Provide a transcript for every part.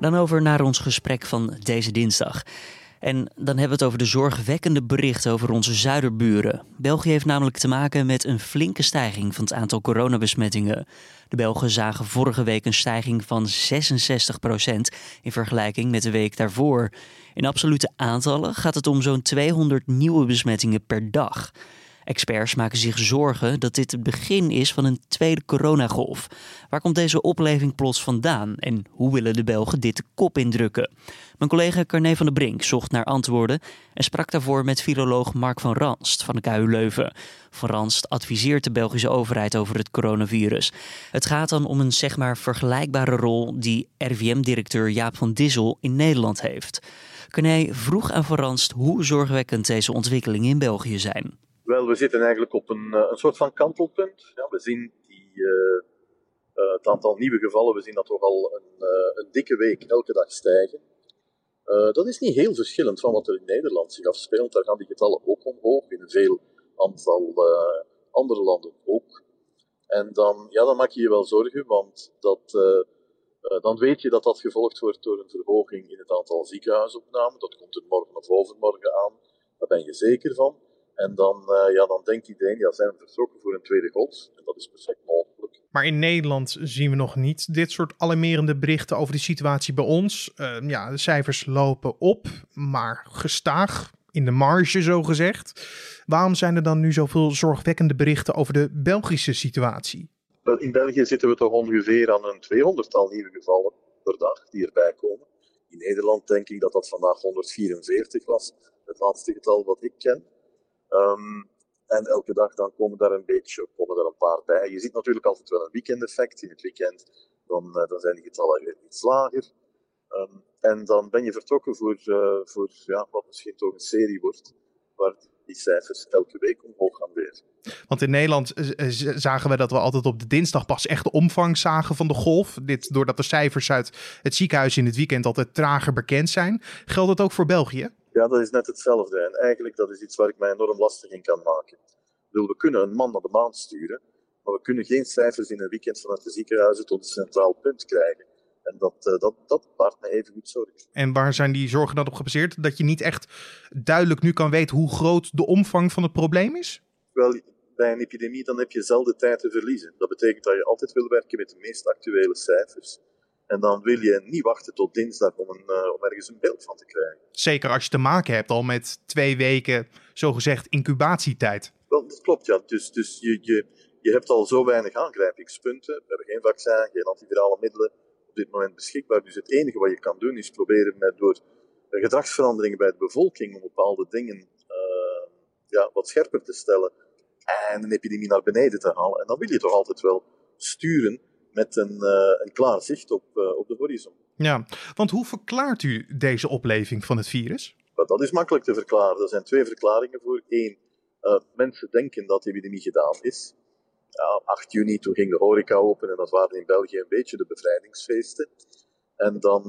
Dan over naar ons gesprek van deze dinsdag. En dan hebben we het over de zorgwekkende berichten over onze zuiderburen. België heeft namelijk te maken met een flinke stijging van het aantal coronabesmettingen. De Belgen zagen vorige week een stijging van 66% in vergelijking met de week daarvoor. In absolute aantallen gaat het om zo'n 200 nieuwe besmettingen per dag. Experts maken zich zorgen dat dit het begin is van een tweede coronagolf. Waar komt deze opleving plots vandaan en hoe willen de Belgen dit de kop indrukken? Mijn collega Carne van der Brink zocht naar antwoorden en sprak daarvoor met filoloog Mark van Ranst van de KU Leuven. Van Ranst adviseert de Belgische overheid over het coronavirus. Het gaat dan om een zeg maar vergelijkbare rol die RIVM-directeur Jaap van Dissel in Nederland heeft. Carne vroeg aan Van Ranst hoe zorgwekkend deze ontwikkelingen in België zijn. Wel, we zitten eigenlijk op een, eh, een soort van kantelpunt. Ja, we zien die, uh, uh, het aantal nieuwe gevallen, we zien dat toch al een, een dikke week elke dag stijgen. dat is niet heel verschillend van wat er in Nederland zich afspeelt. Daar gaan die getallen ook omhoog, in een veel aantal andere landen ook. En dan, ja, dan maak je je wel zorgen, want dat, dan weet je dat dat gevolgd wordt door een verhoging in het aantal ziekenhuisopnamen. Dat komt er morgen of overmorgen aan, daar ben je zeker van. En dan, uh, ja, dan denkt iedereen, ja, zijn we vertrokken voor een tweede golf. En dat is perfect mogelijk. Maar in Nederland zien we nog niet dit soort alarmerende berichten over de situatie bij ons. Uh, ja, de cijfers lopen op, maar gestaag in de marge, zo gezegd. Waarom zijn er dan nu zoveel zorgwekkende berichten over de Belgische situatie? In België zitten we toch ongeveer aan een 200-tal nieuwe gevallen per dag die erbij komen. In Nederland denk ik dat dat vandaag 144 was, het laatste getal wat ik ken. Um, en elke dag dan komen daar een beetje, komen er een paar bij. Je ziet natuurlijk altijd wel een weekendeffect. In het weekend dan, uh, dan zijn die getallen weer iets lager. Um, en dan ben je vertrokken voor, uh, voor ja, wat misschien toch een serie wordt, waar die cijfers elke week omhoog gaan weer. Want in Nederland eh, zagen we dat we altijd op de dinsdag pas echt de omvang zagen van de golf. Dit doordat de cijfers uit het ziekenhuis in het weekend altijd trager bekend zijn. Geldt dat ook voor België? Ja, dat is net hetzelfde. En eigenlijk dat is iets waar ik mij enorm lastig in kan maken. we kunnen een man naar de maan sturen, maar we kunnen geen cijfers in een weekend vanuit de ziekenhuizen tot een centraal punt krijgen. En dat, uh, dat, dat baart me even goed zorgen. En waar zijn die zorgen dan op gebaseerd? Dat je niet echt duidelijk nu kan weten hoe groot de omvang van het probleem is? Wel, bij een epidemie dan heb je zelden tijd te verliezen. Dat betekent dat je altijd wil werken met de meest actuele cijfers. En dan wil je niet wachten tot dinsdag om, een, uh, om ergens een beeld van te krijgen. Zeker als je te maken hebt al met twee weken, zogezegd, incubatietijd. Wel, dat klopt, ja. Dus, dus je, je, je hebt al zo weinig aangrijpingspunten. We hebben geen vaccin, geen antivirale middelen op dit moment beschikbaar. Dus het enige wat je kan doen is proberen met, door gedragsveranderingen bij de bevolking om bepaalde dingen uh, ja, wat scherper te stellen en een epidemie naar beneden te halen. En dan wil je toch altijd wel sturen met een, uh, een klaar zicht op, uh, op de horizon. Ja, want hoe verklaart u deze opleving van het virus? Dat is makkelijk te verklaren. Er zijn twee verklaringen voor. Eén, uh, mensen denken dat de epidemie gedaan is. Ja, 8 juni, toen ging de horeca open en dat waren in België een beetje de bevrijdingsfeesten. En dan,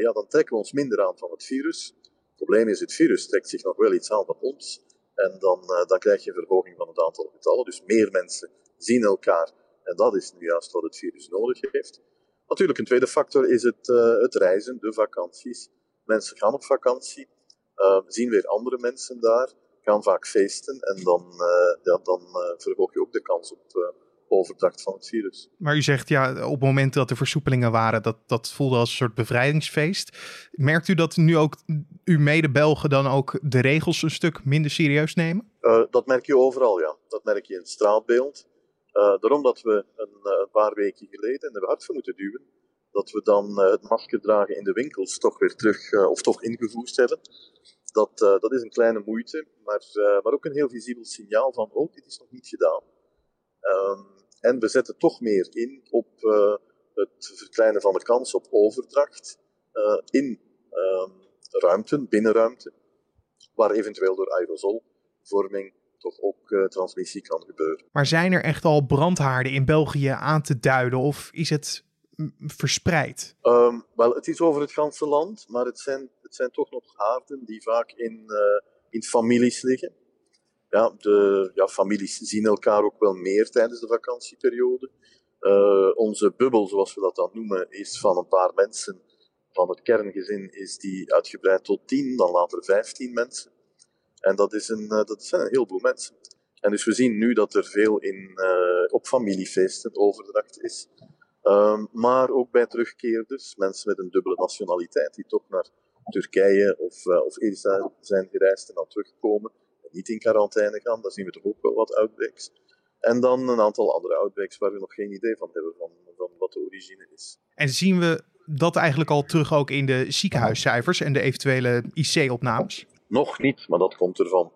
ja, dan trekken we ons minder aan van het virus. Het probleem is, het virus trekt zich nog wel iets aan van ons. En dan, dan krijg je een verhoging van het aantal getallen. Dus meer mensen zien elkaar en dat is nu juist wat het virus nodig heeft. Natuurlijk, een tweede factor is het, uh, het reizen, de vakanties. Mensen gaan op vakantie, uh, zien weer andere mensen daar, gaan vaak feesten en dan, uh, ja, dan verhoog je ook de kans op overdracht van het virus. Maar u zegt ja, op het moment dat er versoepelingen waren, dat, dat voelde als een soort bevrijdingsfeest. Merkt u dat nu ook uw mede-Belgen dan ook de regels een stuk minder serieus nemen? dat merk je overal, ja. Dat merk je in het straatbeeld. Uh, daarom dat we een, uh, een, paar weken geleden, en hebben hard voor moeten duwen, dat we dan uh, het masker dragen in de winkels toch weer terug, of toch ingevoerd hebben. Dat, dat is een kleine moeite, maar, maar ook een heel visibel signaal van, oh, dit is nog niet gedaan. Um, en we zetten toch meer in op het verkleinen van de kans op overdracht in um, ruimten, binnenruimten, waar eventueel door aerosolvorming toch ook uh, transmissie kan gebeuren. Maar zijn er echt al brandhaarden in België aan te duiden of is het verspreid? Um, wel, het is over het ganse land, maar het zijn, het zijn toch nog haarden die vaak in, uh, in families liggen. Ja, de ja, families zien elkaar ook wel meer tijdens de vakantieperiode. onze bubbel, zoals we dat dan noemen, is van een paar mensen. Van het kerngezin is die uitgebreid tot tien, dan later vijftien mensen. En dat, is een, dat zijn een heleboel mensen. En dus we zien nu dat er veel in, op familiefeesten overdracht is. Um, maar ook bij terugkeerders, mensen met een dubbele nationaliteit, die toch naar Turkije of, uh, of Israël zijn gereisd en dan terugkomen en niet in quarantaine gaan, daar zien we toch ook wel wat outbreaks. En dan een aantal andere outbreaks waar we nog geen idee van hebben van, van wat de origine is. En zien we dat eigenlijk al terug ook in de ziekenhuiscijfers en de eventuele IC-opnames? Nog niet, maar dat komt ervan.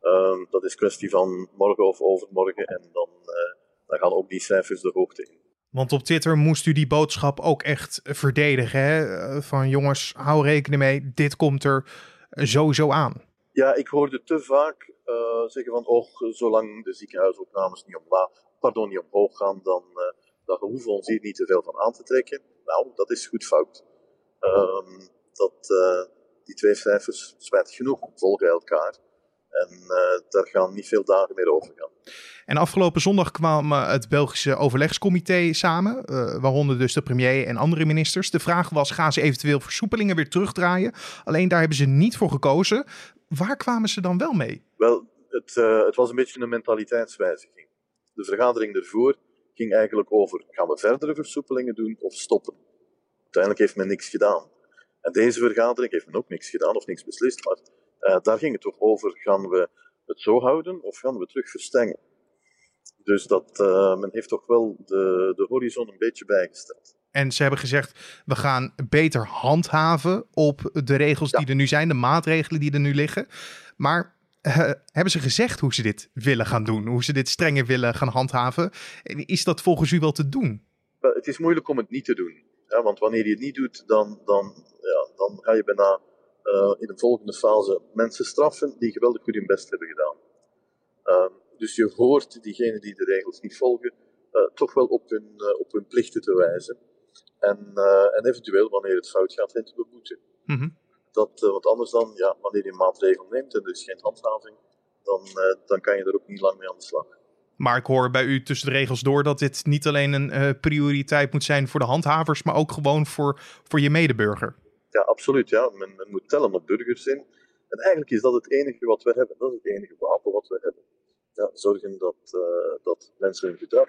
Um, dat is kwestie van morgen of overmorgen en dan, uh, dan gaan ook die cijfers de hoogte in. Want op Twitter moest u die boodschap ook echt verdedigen. Hè? Van jongens, hou rekening mee, dit komt er sowieso aan. Ja, ik hoorde te vaak uh, zeggen van, oh, zolang de ziekenhuisopnames niet omlaag, pardon, niet omhoog gaan, dan, uh, dan hoeven we ons hier niet te veel van aan te trekken. Nou, dat is goed fout. Um, dat, uh, die twee cijfers, spijtig genoeg, volgen elkaar. En uh, daar gaan niet veel dagen meer over gaan. En afgelopen zondag kwam het Belgische overlegscomité samen, uh, waaronder dus de premier en andere ministers. De vraag was: gaan ze eventueel versoepelingen weer terugdraaien? Alleen daar hebben ze niet voor gekozen. Waar kwamen ze dan wel mee? Wel, het, uh, het was een beetje een mentaliteitswijziging. De vergadering ervoor ging eigenlijk over: gaan we verdere versoepelingen doen of stoppen? Uiteindelijk heeft men niks gedaan. En deze vergadering heeft men ook niks gedaan of niks beslist, maar uh, daar ging het toch over, gaan we het zo houden of gaan we terug verstengen? Dus dat, uh, men heeft toch wel de, de horizon een beetje bijgesteld. En ze hebben gezegd, we gaan beter handhaven op de regels ja. die er nu zijn, de maatregelen die er nu liggen. Maar uh, hebben ze gezegd hoe ze dit willen gaan doen? Hoe ze dit strenger willen gaan handhaven? Is dat volgens u wel te doen? Het is moeilijk om het niet te doen. Ja, want wanneer je het niet doet, dan, dan, ja, dan ga je bijna uh, in de volgende fase mensen straffen die geweldig goed hun best hebben gedaan. Uh, dus je hoort diegenen die de regels niet volgen uh, toch wel op hun, op hun plichten te wijzen. En, en eventueel, wanneer het fout gaat, hen te beboeten. Mm -hmm. dat, want anders dan, ja, wanneer je een maatregel neemt en er is geen handhaving, dan, dan kan je er ook niet lang mee aan de slag. Maar ik hoor bij u tussen de regels door dat dit niet alleen een uh, prioriteit moet zijn voor de handhavers, maar ook gewoon voor, voor je medeburger. Ja, absoluut. Ja. Men, men, moet tellen op burgers in. En eigenlijk is dat het enige wat we hebben. Dat is het enige wapen wat we hebben. Ja, zorgen dat, uh, dat mensen hun gedrag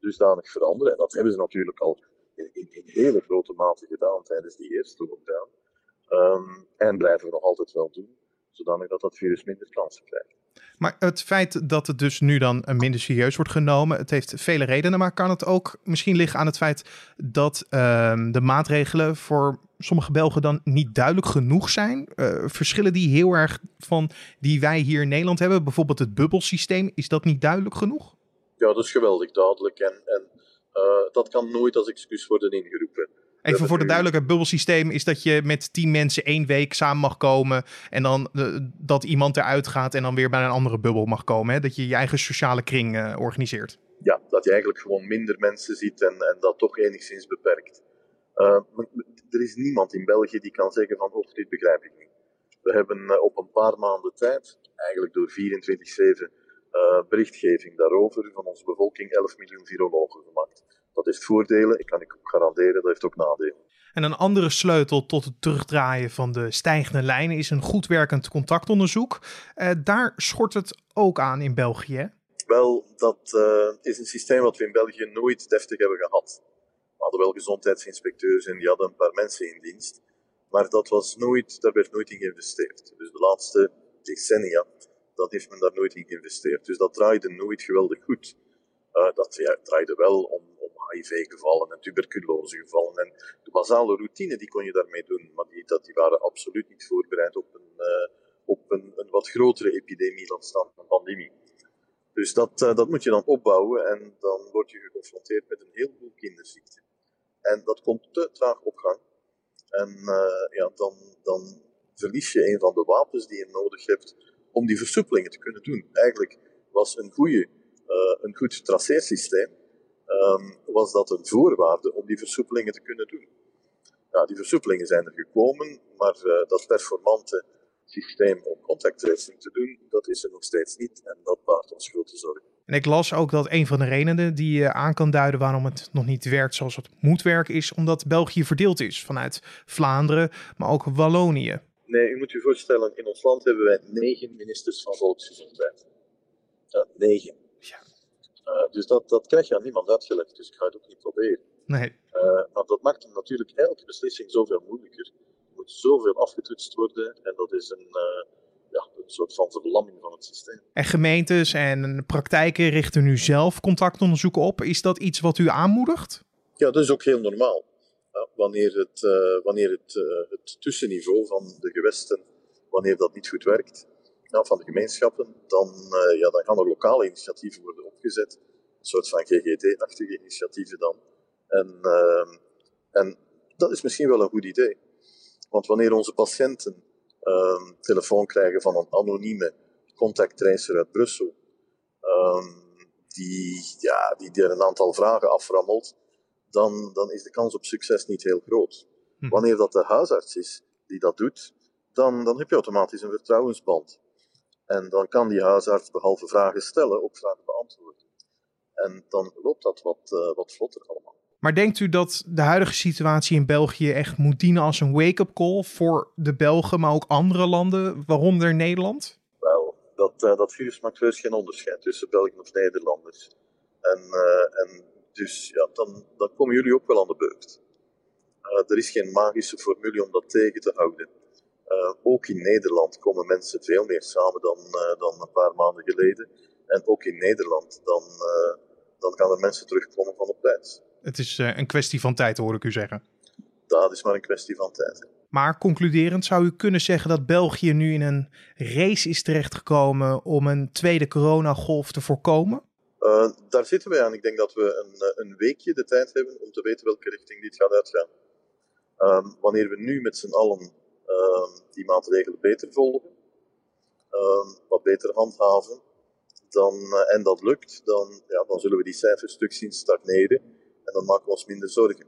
dusdanig veranderen. En dat hebben ze natuurlijk al in, in, hele grote mate gedaan tijdens die eerste lockdown. Um, en blijven we nog altijd wel doen, zodanig dat dat virus minder kansen krijgt. Maar het feit dat het dus nu dan minder serieus wordt genomen, het heeft vele redenen. Maar kan het ook misschien liggen aan het feit dat uh, de maatregelen voor sommige Belgen dan niet duidelijk genoeg zijn? Uh, verschillen die heel erg van die wij hier in Nederland hebben? Bijvoorbeeld het bubbelsysteem, is dat niet duidelijk genoeg? Ja, dat is geweldig duidelijk. En, en uh, dat kan nooit als excuus worden ingeroepen. Even voor de duidelijke bubbelsysteem is dat je met tien mensen één week samen mag komen. En dan uh, dat iemand eruit gaat en dan weer bij een andere bubbel mag komen. Hè? Dat je je eigen sociale kring uh, organiseert. Ja, dat je eigenlijk gewoon minder mensen ziet en, en dat toch enigszins beperkt. Uh, er is niemand in België die kan zeggen van, oh, dit begrijp ik niet. We hebben op een paar maanden tijd, eigenlijk door 24-7 berichtgeving daarover, van onze bevolking 11 miljoen virologen gemaakt. Dat heeft voordelen, ik kan ik ook garanderen, dat heeft ook nadelen. En een andere sleutel tot het terugdraaien van de stijgende lijnen is een goed werkend contactonderzoek. Uh, daar schort het ook aan in België. Wel, dat uh, is een systeem wat we in België nooit deftig hebben gehad. We hadden wel gezondheidsinspecteurs en die hadden een paar mensen in dienst. Maar dat was nooit, daar werd nooit in geïnvesteerd. Dus de laatste decennia, dat heeft men daar nooit in geïnvesteerd. Dus dat draaide nooit geweldig goed. Uh, dat ja, draaide wel om HIV-gevallen en tuberculosegevallen. En de basale routine die kon je daarmee doen, maar die, dat, die waren absoluut niet voorbereid op een, uh, op een, een, wat grotere epidemie dan staan een pandemie. Dus dat, uh, dat moet je dan opbouwen en dan word je geconfronteerd met een heleboel kinderziekten. En dat komt te traag op gang. En uh, ja, dan, dan verlies je een van de wapens die je nodig hebt om die versoepelingen te kunnen doen. Eigenlijk was een, goede, een goed traceersysteem um, was dat een voorwaarde om die versoepelingen te kunnen doen. Nou, die versoepelingen zijn er gekomen, maar uh, dat performante systeem om contact tracing te doen, dat is er nog steeds niet en dat baart ons grote zorgen. En ik las ook dat een van de redenen die je aan kan duiden waarom het nog niet werkt zoals het moet werken, is omdat België verdeeld is vanuit Vlaanderen, maar ook Wallonië. Nee, u moet je voorstellen, in ons land hebben wij negen ministers van volksgezondheid. Ja, negen. Uh, dus dat, dat krijg je aan niemand uitgelegd, dus ik ga het ook niet proberen. Nee. Uh, maar dat maakt natuurlijk elke beslissing zoveel moeilijker. Er moet zoveel afgetoetst worden en dat is een, uh, ja, een soort van verlamming van het systeem. En gemeentes en praktijken richten nu zelf contactonderzoeken op. Is dat iets wat u aanmoedigt? Ja, dat is ook heel normaal. Ja, wanneer het, uh, wanneer het, uh, het tussenniveau van de gewesten, wanneer dat niet goed werkt, ja, van de gemeenschappen, dan, uh, ja, dan gaan er lokale initiatieven worden opgezet. Een soort van GGD-achtige initiatieven dan. En, ehm, en dat is misschien wel een goed idee. Want wanneer onze patiënten um, telefoon krijgen van een anonieme contacttracer uit Brussel, um, die, ja, die er een aantal vragen aframmelt, dan, dan is de kans op succes niet heel groot. Hm. Wanneer dat de huisarts is die dat doet, dan, dan heb je automatisch een vertrouwensband. En dan kan die huisarts behalve vragen stellen ook vragen beantwoorden. En dan loopt dat wat, uh, wat vlotter allemaal. Maar denkt u dat de huidige situatie in België echt moet dienen als een wake-up call voor de Belgen, maar ook andere landen, waaronder Nederland? Wel, dat, uh, dat virus maakt heus geen onderscheid tussen Belgen of Nederlanders. En, uh, en dus ja, dan, dan komen jullie ook wel aan de beurt. Er is geen magische formule om dat tegen te houden. Uh, ook in Nederland komen mensen veel meer samen dan, uh, dan een paar maanden geleden. En ook in Nederland, dan, dan gaan er mensen terugkomen van op reis. Het is een kwestie van tijd, hoor ik u zeggen. Dat is maar een kwestie van tijd. Maar concluderend zou u kunnen zeggen dat België nu in een race is terechtgekomen om een tweede coronagolf te voorkomen? Uh, daar zitten wij aan. Ik denk dat we een, een, weekje de tijd hebben om te weten welke richting dit gaat uitgaan. Um, wanneer we nu met z'n allen die maatregelen beter volgen, um, wat beter handhaven, dan, uh, en dat lukt, dan, ja, dan zullen we die cijfers stuk zien stagneren en dan maken we ons minder zorgen.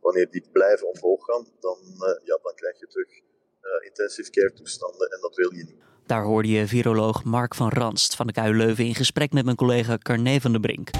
Wanneer die blijven omhoog gaan, dan, uh, ja, dan krijg je terug intensive care toestanden en dat wil je niet. Daar hoorde je viroloog Mark van Ranst van de KU Leuven in gesprek met mijn collega Carne van der Brink.